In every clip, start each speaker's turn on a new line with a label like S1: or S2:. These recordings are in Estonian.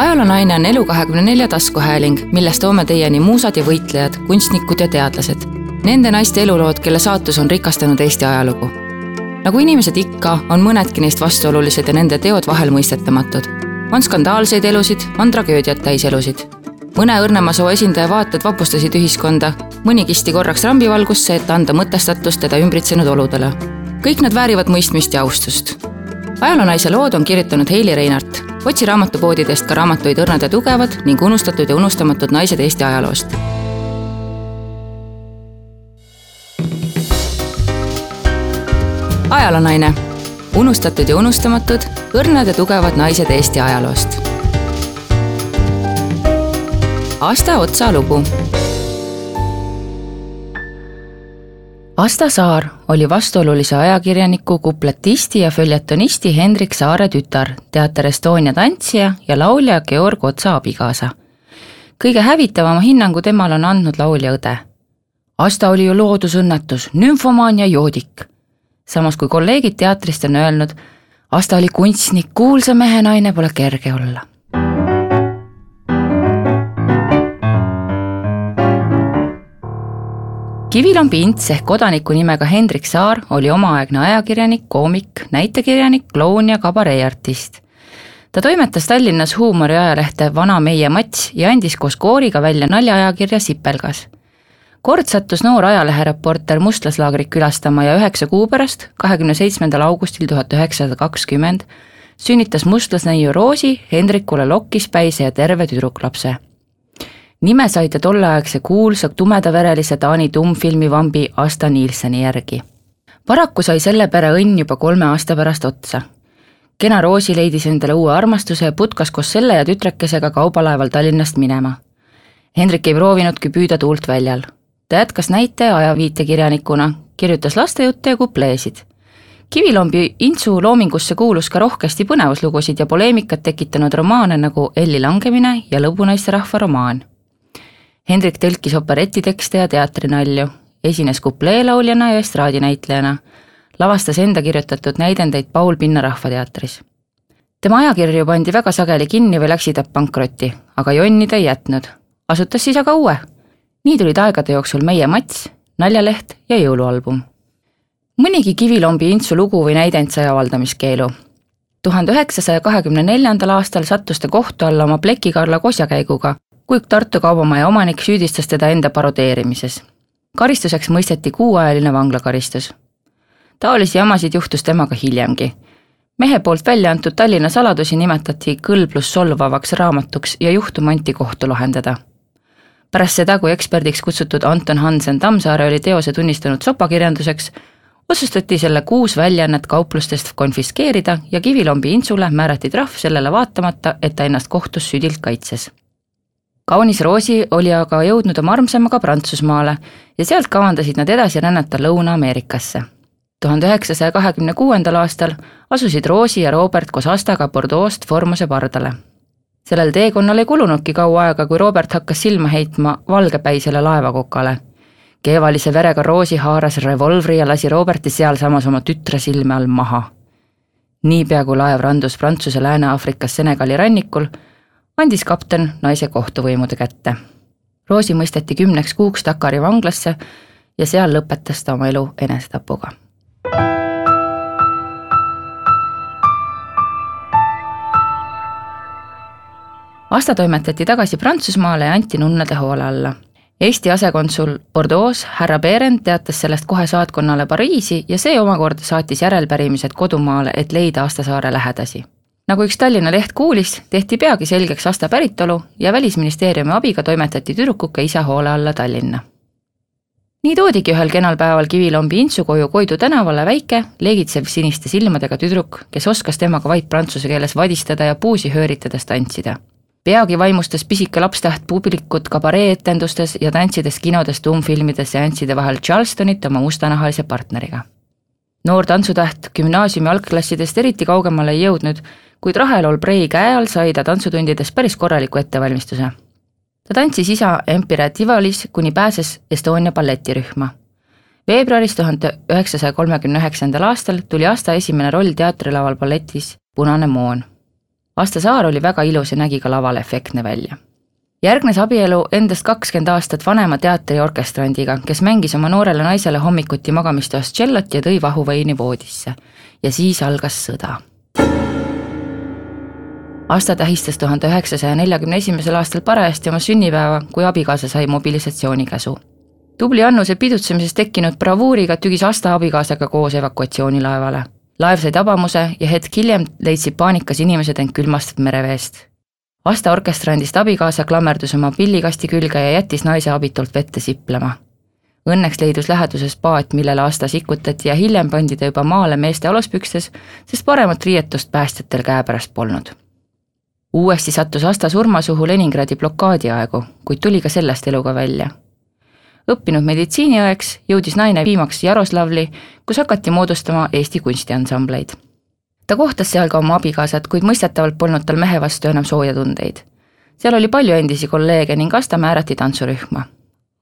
S1: ajaloonaine on Elu kahekümne nelja taskuhääling, milles toome teieni muusad ja võitlejad, kunstnikud ja teadlased. Nende naiste elulood, kelle saatus on rikastanud Eesti ajalugu. nagu inimesed ikka, on mõnedki neist vastuolulised ja nende teod vahel mõistetamatud. on skandaalseid elusid, on tragöödiat täis elusid. mõne õrnema soo esindaja vaated vapustasid ühiskonda, mõni kisti korraks rambivalgusse, et anda mõtestatust teda ümbritsenud oludele. kõik nad väärivad mõistmist ja austust ajaloonaise lood on kirjutanud Heili Reinart. otsi raamatupoodidest ka raamatuid Õrnad ja tugevad ning unustatud ja unustamatud naised Eesti ajaloost. ajaloonaine, unustatud ja unustamatud, õrnad ja tugevad naised Eesti ajaloost. Asta Otsa lugu Asta Saar oli vastuolulise ajakirjaniku, kupletisti ja följetonisti Hendrik Saare tütar, Teater Estonia tantsija ja laulja Georg Otsa abikaasa. kõige hävitavama hinnangu temale on andnud laulja õde. Asta oli ju loodusõnnetus, nümfomaan ja joodik. samas kui kolleegid teatrist on öelnud, Asta oli kunstnik, kuulsa mehe naine pole kerge olla Kivilambi Ints ehk kodaniku nimega Hendrik Saar oli omaaegne ajakirjanik, koomik, näitekirjanik, kloun ja kabareeartist. ta toimetas Tallinnas huumoriajalehte Vana meie Mats ja andis koos kooriga välja naljaajakirja Sipelgas. kord sattus noor ajalehereporter mustlaslaagrit külastama ja üheksa kuu pärast, kahekümne seitsmendal augustil tuhat üheksasada kakskümmend, sünnitas mustlasneiu Roosi Hendrikule lokkispäise ja terve tüdruklapse nime sai ta tolleaegse kuulsa tumedaverelise Taani tummfilmi vambi Asta Nielseni järgi. paraku sai selle pere õnn juba kolme aasta pärast otsa. kena Roosi leidis endale uue armastuse ja putkas koos selle ja tütrekesega kaubalaeval Tallinnast minema. Hendrik ei proovinudki püüda tuult väljal. ta jätkas näite- ja ajaviitekirjanikuna, kirjutas lastejutte ja kupleesid kivilombi Intsu loomingusse kuulus ka rohkesti põnevuslugusid ja poleemikat tekitanud romaane nagu Elli langemine ja Lõbunaisterahva romaan Hendrik tõlkis operetitekste ja teatrinalju, esines kupleelauljana ja estraadinäitlejana, lavastas enda kirjutatud näidendeid Paul Pinna Rahvateatris. tema ajakirju pandi väga sageli kinni või läksid nad pankrotti, aga jonni ta ei jätnud, asutas siis aga uue. nii tulid aegade jooksul Meie Mats, Naljaleht ja jõulualbum. mõnigi Kivilombi Intsu lugu või näidend sai avaldamiskeelu tuhande üheksasaja kahekümne neljandal aastal sattus ta kohtu alla oma Pleki-Karla kosjakäiguga, kui Tartu kaubamaja omanik süüdistas teda enda parodeerimises. karistuseks mõisteti kuuajaline vanglakaristus. taolisi jamasid juhtus temaga hiljemgi. mehe poolt välja antud Tallinna saladusi nimetati kõlblus solvavaks raamatuks ja juhtum anti kohtu lahendada. pärast seda, kui eksperdiks kutsutud Anton Hansen Tammsaare oli teose tunnistanud sopakirjanduseks, otsustati selle kuus väljaannet kauplustest konfiskeerida ja Kivilombi Intsule määrati trahv sellele vaatamata, et ta ennast kohtus südilt kaitses kaunis Roosi oli aga jõudnud oma armsamaga Prantsusmaale ja sealt kavandasid nad edasi rännata Lõuna-Ameerikasse. tuhande üheksasaja kahekümne kuuendal aastal asusid Roosi ja Robert koos Astaga Bordeaux'st Formuse pardale. sellel teekonnal ei kulunudki kaua aega, kui Robert hakkas silma heitma valgepäisele laevakokale. keevalise verega Roosi haaras revolvri ja lasi Roberti sealsamas oma tütre silme all maha. niipea, kui laev randus Prantsuse Lääne-Aafrikas Senegali rannikul, andis kapten naise kohtuvõimude kätte. Roosi mõisteti kümneks kuuks Dakari vanglasse ja seal lõpetas ta oma elu enesetapuga. Asta toimetati tagasi Prantsusmaale ja anti nunnade hoole alla. Eesti asekonsul Bordeaux härra Berend teatas sellest kohe saatkonnale Pariisi ja see omakorda saatis järelpärimised kodumaale, et leida Astasaare lähedasi nagu üks Tallinna leht kuulis, tehti peagi selgeks Asta päritolu ja Välisministeeriumi abiga toimetati tüdrukuke isa hoole alla Tallinna. nii toodigi ühel kenal päeval Kivilombi Intsu koju Koidu tänavale väike, leegitsev siniste silmadega tüdruk, kes oskas temaga vaid prantsuse keeles vadistada ja puusi hööritades tantsida. peagi vaimustas pisike lapstäht publikut kabareeetendustes ja tantsides kinodes tuumfilmide seansside vahel Charlestonit oma mustanahalise partneriga noor tantsutäht gümnaasiumi algklassidest eriti kaugemale ei jõudnud kuid Rahel Olbrei käe all sai ta tantsutundides päris korraliku ettevalmistuse. ta tantsis isa Empire Tivolis, kuni pääses Estonia balletirühma. veebruaris tuhande üheksasaja kolmekümne üheksandal aastal tuli Asta esimene roll teatrilaval balletis Punane moon. Asta Saar oli väga ilus ja nägi ka laval efektne välja. järgnes abielu endast kakskümmend aastat vanema teatriorkestrandiga, kes mängis oma noorele naisele hommikuti magamistoas tšellot ja tõi vahuveini voodisse. ja siis algas sõda Asta tähistas tuhande üheksasaja neljakümne esimesel aastal parajasti oma sünnipäeva, kui abikaasa sai mobilisatsioonikäsu. tubli Annuse pidutsemisest tekkinud bravuuriga tügis Asta abikaasaga koos evakuatsioonilaevale. laev sai tabamuse ja hetk hiljem leidsid paanikas inimesed end külmast mereveest. Asta orkestrandist abikaasa klammerdus oma pillikasti külge ja jättis naise abitult vette siplema Õnneks leidus läheduses paat, millele Asta sikutati ja hiljem pandi ta juba maale meeste aluspükstes, sest paremat riietust päästjatel käepärast polnud uuesti sattus Asta surmasuhu Leningradi blokaadi aegu, kuid tuli ka sellest eluga välja. õppinud meditsiiniõeks, jõudis naine viimaks Jaroslavli, kus hakati moodustama Eesti kunstiansambleid. ta kohtas seal ka oma abikaasat, kuid mõistetavalt polnud tal mehe vastu enam sooja tundeid. seal oli palju endisi kolleege ning Asta määrati tantsurühma.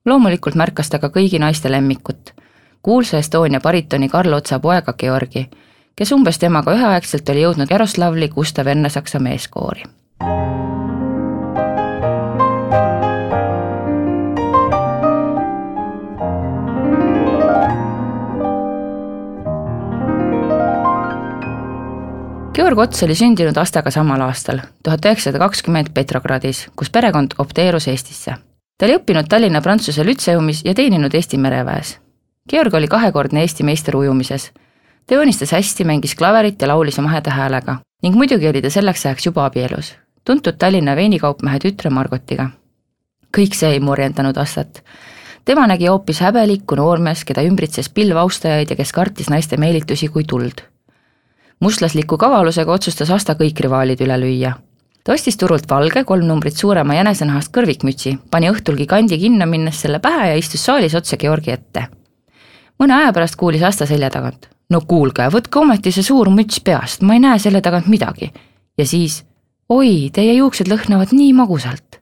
S1: loomulikult märkas ta ka kõigi naiste lemmikut, kuulsa Estonia baritoni Karl Otsa poega Georgi, kes umbes temaga üheaegselt oli jõudnud Jaroslavli Gustav Ernesaksa meeskoori Georg Ots oli sündinud Astaga samal aastal, tuhat üheksasada kakskümmend Petrogradis, kus perekond opteerus Eestisse. ta oli õppinud Tallinna Prantsuse Lütseumis ja teeninud Eesti mereväes. Georg oli kahekordne Eesti meister ujumises. ta joonistas hästi, mängis klaverit ja laulis oma häälega ning muidugi oli ta selleks ajaks juba abielus, tuntud Tallinna veinikaupmehe tütre Margotiga. kõik see ei murjendanud Astat. tema nägi hoopis häbelikku noormees, keda ümbritses pilv austajaid ja kes kartis naiste meelitusi kui tuld mustlasliku kavalusega otsustas Asta kõik rivaalid üle lüüa. ta ostis turult valge, kolm numbrit suurema jänesenahast kõrvikmütsi, pani õhtul gigandi kinno minnes selle pähe ja istus saalis otse Georgi ette. mõne aja pärast kuulis Asta selja tagant. no kuulge, võtke ometi see suur müts peast, ma ei näe selle tagant midagi. ja siis, oi, teie juuksed lõhnavad nii magusalt.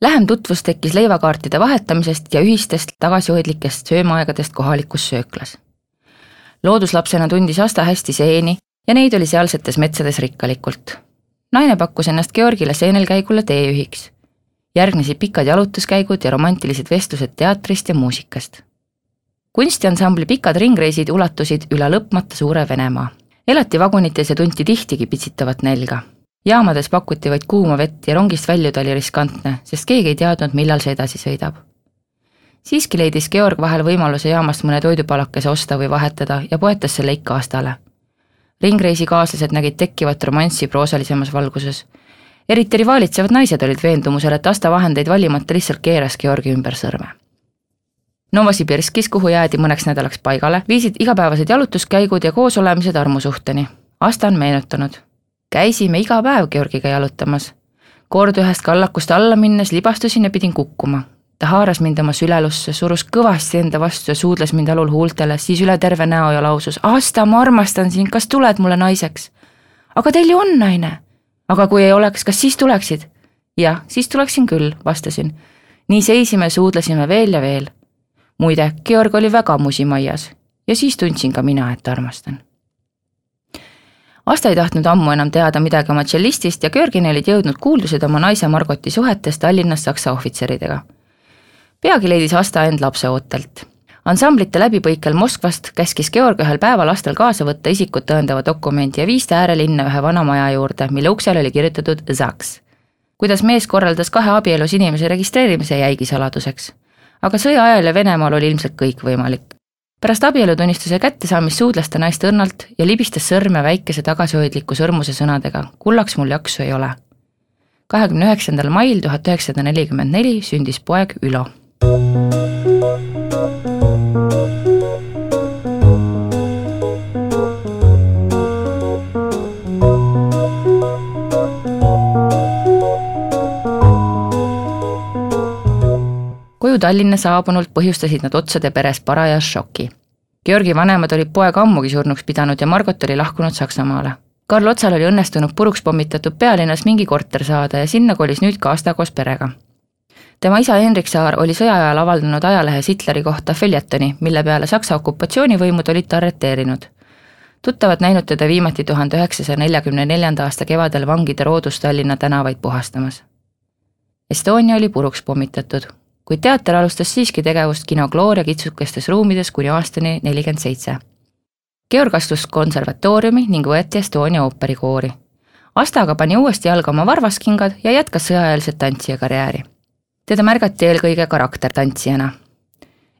S1: Lähem tutvus tekkis leivakaartide vahetamisest ja ühistest tagasihoidlikest söömaaegadest kohalikus sööklas looduslapsena tundis Asta hästi seeni ja neid oli sealsetes metsades rikkalikult. naine pakkus ennast Georgile seenelkäigule teejuhiks. järgnesid pikad jalutuskäigud ja romantilised vestlused teatrist ja muusikast. kunstiansambli pikad ringreisid ulatusid üle lõpmata suure Venemaa. elati vagunites ja tunti tihtigi pitsitavat nälga. Jaamades pakuti vaid kuuma vett ja rongist väljuda oli riskantne, sest keegi ei teadnud, millal see edasi sõidab siiski leidis Georg vahel võimaluse jaamast mõne toidupalakese osta või vahetada ja poetas selle ikka Astale. ringreisikaaslased nägid tekkivat romanssi proosalisemas valguses. eriti rivaalitsevad naised olid veendumusel, et Asta vahendeid valimata lihtsalt keeras Georgi ümber sõrme. Novosibirskis, kuhu jäädi mõneks nädalaks paigale, viisid igapäevased jalutuskäigud ja koosolemised armusuhteni. Asta on meenutanud. Käisime iga päev Georgiga jalutamas. kord ühest kallakust alla minnes libastusin ja pidin kukkuma ta haaras mind oma sülelusse, surus kõvasti enda vastu ja suudles mind alul huultele, siis üle terve näo ja lausus, Asta, ma armastan sind, kas tuled mulle naiseks? aga teil ju on naine. aga kui ei oleks, kas siis tuleksid? jah, siis tuleksin küll, vastasin. nii seisime, suudlesime veel ja veel. muide, Georg oli väga musimaias ja siis tundsin ka mina, et armastan Asta ei tahtnud ammu enam teada midagi oma tšellistist ja Georgini olid jõudnud kuuldused oma naise Margoti suhetest Tallinnas Saksa ohvitseridega peagi leidis Asta end lapseootelt. ansamblite läbipõikel Moskvast käskis Georg ühel päeval lastel kaasa võtta isikut tõendava dokumendi ja viis ta äärelinna ühe vana maja juurde, mille uksele oli kirjutatud Zaks. kuidas mees korraldas kahe abielus inimese registreerimise, jäigi saladuseks. aga sõja ajal ja Venemaal oli ilmselt kõik võimalik. Pärast abielutunnistuse kättesaamist suudles ta naist õrnalt ja libistas sõrme väikese tagasihoidliku sõrmuse sõnadega kullaks mul jaksu ei ole. kahekümne üheksandal mail tuhat üheksasada nelikümmend neli sündis poeg Ülo koju Tallinna saabunult põhjustasid nad otsade peres paraja šoki. Georgi vanemad olid poega ammugi surnuks pidanud ja Margot oli lahkunud Saksamaale. Karl Otsal oli õnnestunud puruks pommitatud pealinnas mingi korter saada ja sinna kolis nüüd ka Asta koos perega tema isa Hendrik Saar oli sõja ajal avaldanud ajalehes Hitleri kohta följetoni, mille peale Saksa okupatsioonivõimud olid ta arreteerinud. tuttavad näinud teda viimati tuhande üheksasaja neljakümne neljanda aasta kevadel vangide roodus Tallinna tänavaid puhastamas. Estonia oli puruks pommitatud, kuid teater alustas siiski tegevust kino Gloria kitsukestes ruumides kuni aastani nelikümmend seitse. Georg astus konservatooriumi ning võeti Estonia ooperikoori. Asta aga pani uuesti jalga oma varvaskingad ja jätkas sõjaeelset tantsija karjääri. teda märgati eelkõige karaktertantsijana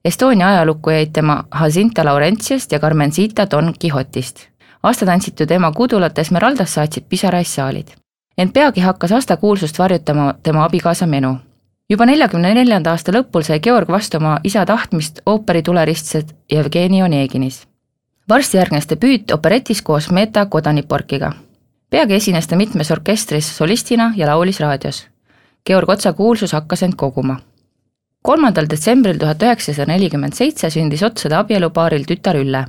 S1: Estonia ajalukku jäid tema Jacinta Laurentiast ja Carmencita Don Quixotist. Asta tantsitud ema kudulate Esmeraldas saatsid pisaraid saalid. ent peagi hakkas Asta kuulsust varjutama tema abikaasa Menu. Juba neljakümne neljanda aasta lõpul sai Georg vastu oma isa tahtmist ooperituleristset Jevgeni Oneginis. varsti järgnes debüüt operetis koos Meta Kodaniporkiga. peagi esines ta mitmes orkestris solistina ja laulis raadios. Georg Otsa kuulsus hakkas end koguma kolmandal detsembril tuhat üheksasada nelikümmend seitse sündis Otsade abielupaaril tütar Ülle.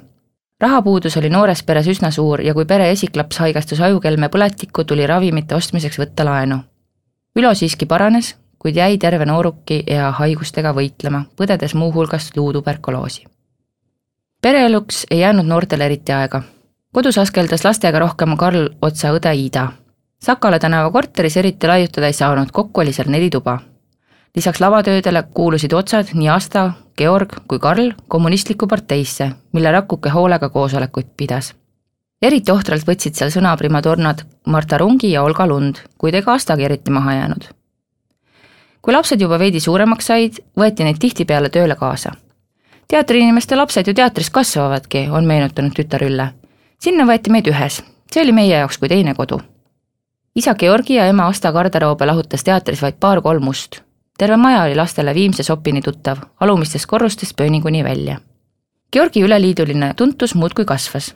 S1: rahapuudus oli noores peres üsna suur ja kui pere esiklaps haigestus ajukelme põletikku, tuli ravimite ostmiseks võtta laenu. Ülo siiski paranes, kuid jäi terve nooruki ja haigustega võitlema, põdedes muuhulgas luutuberkuloosi. pereeluks ei jäänud noortel eriti aega. kodus askeldas lastega rohkem Karl Otsa õde Ida. Sakala tänava korteris eriti laiutada ei saanud, kokku oli seal neli tuba lisaks lavatöödele kuulusid otsad nii Asta, Georg kui Karl kommunistlikku parteisse, mille Rakuke hoolega koosolekuid pidas. eriti ohtralt võtsid seal sõna primadonnad Marta Rungi ja Olga Lund, kuid ega Astagi eriti maha jäänud. Kui lapsed juba veidi suuremaks said, võeti neid tihtipeale tööle kaasa. teatriinimeste lapsed ju teatris kasvavadki, on meenutanud tütar Ülle. sinna võeti meid ühes, see oli meie jaoks kui teine kodu isa Georgi ja ema Asta garderoobe lahutas teatris vaid paar-kolm must terve maja oli lastele viimse sopini tuttav, alumistest korrustest pööninguni välja. Georgi üleliiduline tuntus muudkui kasvas.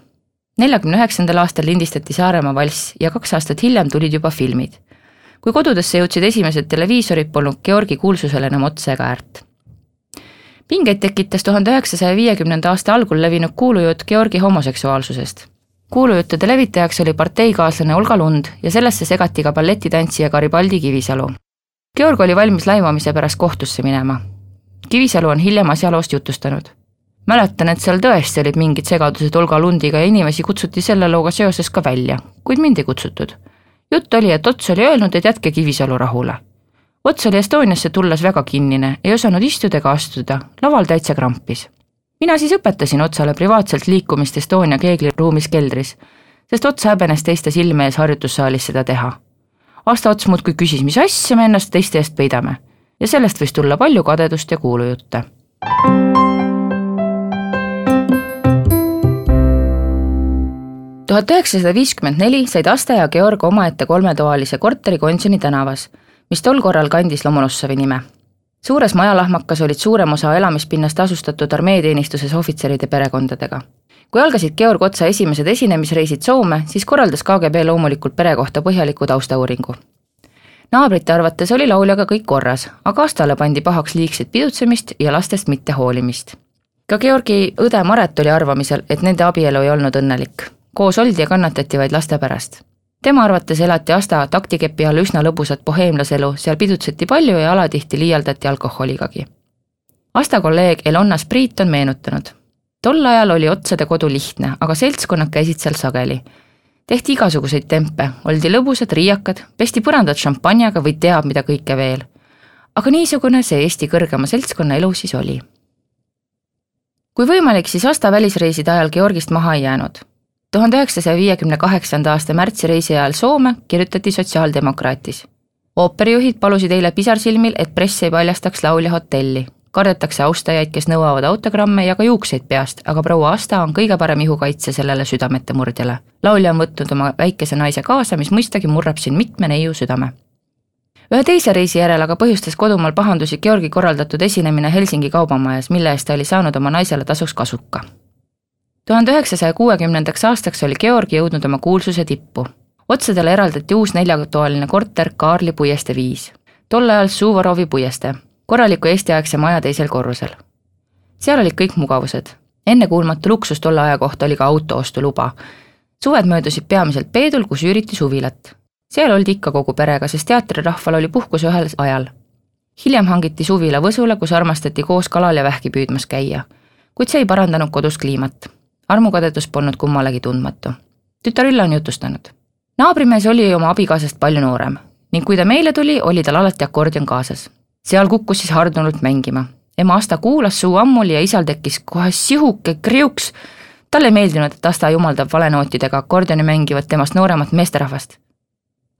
S1: neljakümne üheksandal aastal lindistati Saaremaa valss ja kaks aastat hiljem tulid juba filmid. Kui kodudesse jõudsid esimesed televiisorid, polnud Georgi kuulsusel enam otsa ega äärt. pingeid tekitas tuhande üheksasaja viiekümnenda aasta algul levinud kuulujutt Georgi homoseksuaalsusest kuulujuttude levitajaks oli parteikaaslane Olga Lund ja sellesse segati ka balletitantsija Garibaldi Kivisalu. Georg oli valmis laimamise pärast kohtusse minema. Kivisalu on hiljem asjaloost jutustanud. mäletan, et seal tõesti olid mingid segadused Olga Lundiga ja inimesi kutsuti selle looga seoses ka välja, kuid mind ei kutsutud. Jutt oli, et Ots oli öelnud, et jätke Kivisalu rahule. Ots oli Estoniasse tulles väga kinnine, ei osanud istuda ega astuda, laval täitsa krampis. mina siis õpetasin Otsale privaatselt liikumist Estonia keegliruumis keldris, sest Ots häbenes teiste silme ees harjutussaalis seda teha Asta Ots muudkui küsis, mis asja me ennast teiste eest peidame. ja sellest võis tulla palju kadedust ja kuulujutte. Tuhat üheksasada viiskümmend neli said Asta ja Georg omaette kolmetoalise korteri Gonsioni tänavas, mis tol korral kandis Lomonossovi nime. suures majalahmakas olid suurem osa elamispinnast asustatud armeeteenistuses ohvitseride perekondadega kui algasid Georg Otsa esimesed esinemisreisid Soome, siis korraldas KGB loomulikult pere kohta põhjaliku taustauuringu. naabrite arvates oli lauljaga kõik korras, aga Astale pandi pahaks liigset pidutsemist ja lastest mittehoolimist. ka Georgi õde Maret oli arvamisel, et nende abielu ei olnud õnnelik. Koos oldi ja kannatati vaid laste pärast. tema arvates elati Asta taktikepi all üsna lõbusat boheemlaselu, seal pidutseti palju ja alatihti liialdati alkoholigagi. Asta kolleeg Elonna Spriit on meenutanud tol ajal oli otsade kodu lihtne, aga seltskonnad käisid seal sageli. tehti igasuguseid tempe, oldi lõbusad, riiakad, pesti põrandat šampanjaga või teab mida kõike veel. aga niisugune see Eesti kõrgema seltskonna elu siis oli. kui võimalik, siis Asta välisreiside ajal Georgist maha ei jäänud. Tuhande üheksasaja viiekümne kaheksanda aasta märtsireisi ajal Soome kirjutati Sotsiaaldemokraatis ooperijuhid palusid eile pisarsilmil, et press ei paljastaks laulja hotelli, kardetakse austajaid, kes nõuavad autogramme ja ka juukseid peast, aga proua Asta on kõige parem ihukaitse sellele südamete murdjale. laulja on võtnud oma väikese naise kaasa, mis mõistagi murrab siin mitme neiu südame. ühe teise reisi järel aga põhjustas kodumaal pahandusi Georgi korraldatud esinemine Helsingi kaubamajas, mille eest ta oli saanud oma naisele tasuks kasuka. Tuhande üheksasaja kuuekümnendaks aastaks oli Georg jõudnud oma kuulsuse tippu. otsadele eraldati uus neljatoaline korter Kaarli puiestee viis, tol ajal Suvorovi puiestee korraliku eestiaegse maja teisel korrusel. seal olid kõik mugavused. ennekuulmatu luksus tolle aja kohta oli ka autoostuluba. suved möödusid peamiselt Peedul, kus üüriti suvilat. seal oldi ikka kogu perega, sest teatrirahval oli puhkus ühel ajal. hiljem hangiti suvila Võsule, kus armastati koos kalal ja vähki püüdmas käia. kuid see ei parandanud kodus kliimat. Armukadedus polnud kummalegi tundmatu. tütar Ülle on jutustanud. naabrimees oli oma abikaasast palju noorem ning kui ta meile tuli, oli tal alati akordion kaasas. seal kukkus siis hardunult mängima. ema Asta kuulas suu ammuli ja isal tekkis kohe sihuke kriuks. talle ei meeldinud, et Asta jumaldab valenootidega akordioni mängivat temast nooremat meesterahvast.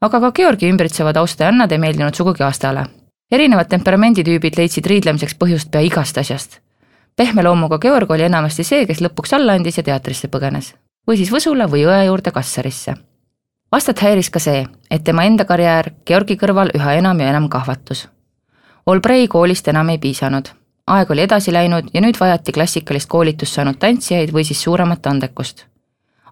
S1: aga ka Georgi ümbritsevad austajannad ei meeldinud sugugi Astale. erinevad temperamenditüübid leidsid riidlemiseks põhjust pea igast asjast pehme loomuga Georg oli enamasti see, kes lõpuks alla andis ja teatrisse põgenes. või siis Võsule või õe juurde Kassarisse. Astat häiris ka see, et tema enda karjäär Georgi kõrval üha enam ja enam kahvatus. Olbrei koolist enam ei piisanud. aeg oli edasi läinud ja nüüd vajati klassikalist koolitust saanud tantsijaid või siis suuremat andekust.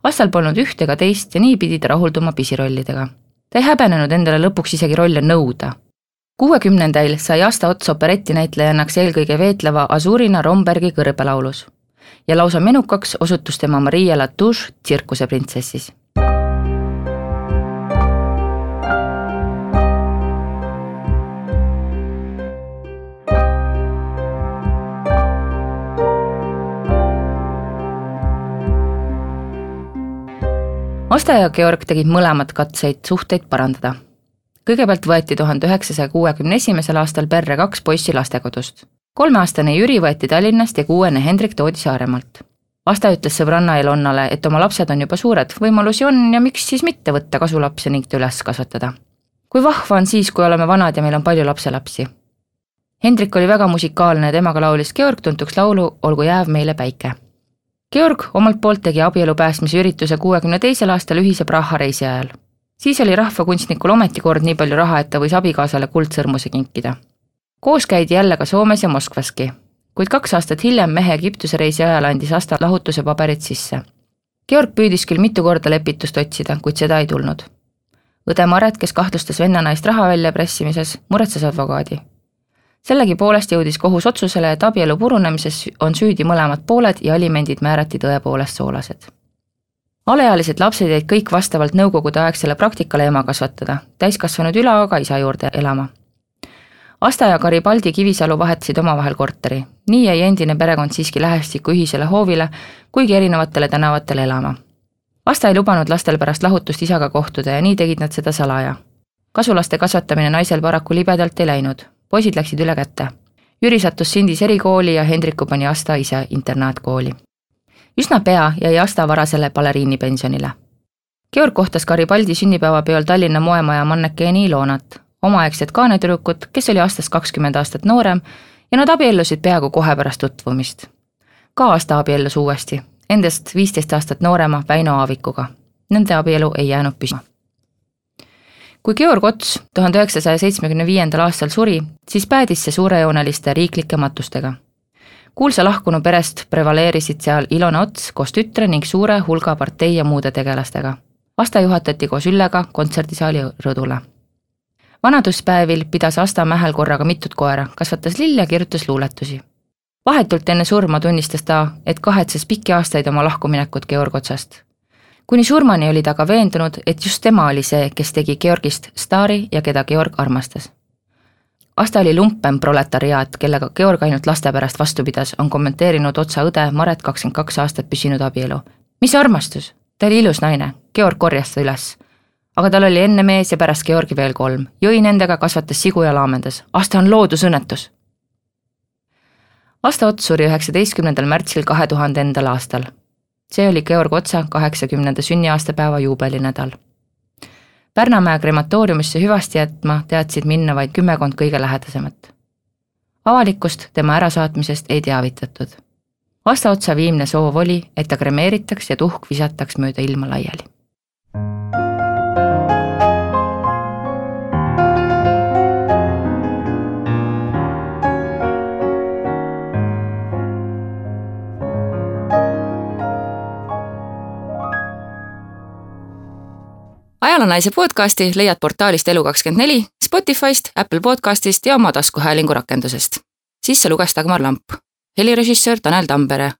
S1: Astal polnud üht ega teist ja nii pidi ta rahulduma pisirollidega. ta ei häbenenud endale lõpuks isegi rolle nõuda kuuekümnendail sai Asta Ots operetinäitlejannaks eelkõige veetleva Azurina Rombergi kõrbelaulus. Ja lausa menukaks osutus tema Maria Latouche tsirkuseprintsessis Asta ja Georg tegid mõlemad katseid suhteid parandada kõigepealt võeti tuhande üheksasaja kuuekümne esimesel aastal perre kaks poissi lastekodust. kolmeaastane Jüri võeti Tallinnast ja kuuene Hendrik toodi Saaremaalt. Asta ütles sõbranna Elonnale, et oma lapsed on juba suured, võimalusi on ja miks siis mitte võtta kasulapse ning ta üles kasvatada. kui vahva on siis, kui oleme vanad ja meil on palju lapselapsi. Hendrik oli väga musikaalne ja temaga laulis Georg tuntuks laulu Olgu jääv meile päike. Georg omalt poolt tegi abielu päästmise ürituse kuuekümne teisel aastal ühise Praha reisi ajal siis oli rahvakunstnikul ometi kord nii palju raha, et ta võis abikaasale kuldsõrmuse kinkida. koos käidi jälle ka Soomes ja Moskvaski, kuid kaks aastat hiljem mehe Egiptuse reisi ajal andis Asta lahutuse paberid sisse. Georg püüdis küll mitu korda lepitust otsida, kuid seda ei tulnud. õde Maret, kes kahtlustas vennanaist raha väljapressimises, muretses advokaadi. sellegipoolest jõudis kohus otsusele, et abielu purunemises on süüdi mõlemad pooled ja alimendid määrati tõepoolest soolased alaealised lapsed jäid kõik vastavalt nõukogudeaegsele praktikale ema kasvatada, täiskasvanud üle aga isa juurde elama. Asta ja Garibaldi Kivisalu vahetasid omavahel korteri, nii jäi endine perekond siiski lähestikku ühisele hoovile, kuigi erinevatele tänavatele elama. Asta ei lubanud lastel pärast lahutust isaga kohtuda ja nii tegid nad seda salaja. kasulaste kasvatamine naisel paraku libedalt ei läinud, poisid läksid üle käte. Jüri sattus Sindis erikooli ja Hendriku pani Asta ise internaatkooli üsna pea jäi Asta varasele baleriinipensionile. Georg kohtas Garibaldi sünnipäevapeol Tallinna moemaja mannekeeni Ilonat, omaaegset kaanetüdrukut, kes oli Astast kakskümmend aastat noorem ja nad abiellusid peaaegu kohe pärast tutvumist. ka Asta abiellus uuesti, endast viisteist aastat noorema Väino Aavikuga. Nende abielu ei jäänud püsima kui Georg Ots tuhande üheksasaja seitsmekümne viiendal aastal suri, siis päädis see suurejooneliste riiklike matustega kuulsa lahkunu perest prevaleerisid seal Ilona Ots koos tütre ning suure hulga partei ja muude tegelastega. Asta juhatati koos Üllega kontserdisaali rõdule. vanaduspäevil pidas Asta Mähel korraga mitut koera, kasvatas lille ja kirjutas luuletusi. vahetult enne surma tunnistas ta, et kahetses pikki aastaid oma lahkuminekut Georg Otsast. kuni surmani oli ta aga veendunud, et just tema oli see, kes tegi Georgist staari ja keda Georg armastas Asta oli lumpen proletariaat, kellega Georg ainult laste pärast vastu pidas, on kommenteerinud otsa õde Maret kakskümmend kaks aastat püsinud abielu. mis armastus, ta oli ilus naine, Georg korjas ta üles. aga tal oli enne mees ja pärast Georgi veel kolm, jõi nendega, kasvatas sigu ja laamendas, Asta on loodusõnnetus. Asta Ots suri üheksateistkümnendal märtsil kahe tuhandendal aastal. see oli Georg Otsa kaheksakümnenda sünniaastapäeva juubelinädal Pärnamäe krematooriumisse hüvasti jätma teadsid minna vaid kümmekond kõige lähedasemat. avalikkust tema ärasaatmisest ei teavitatud. vastaotsa viimne soov oli, et ta kremeeritaks ja tuhk visataks mööda ilma laiali. Ajaloonaise podcasti leiad portaalist Elu24, Spotify'st, Apple podcastist ja oma taskuhäälingu rakendusest. sisse luges Dagmar Lamp, helirežissöör Tanel Tampere,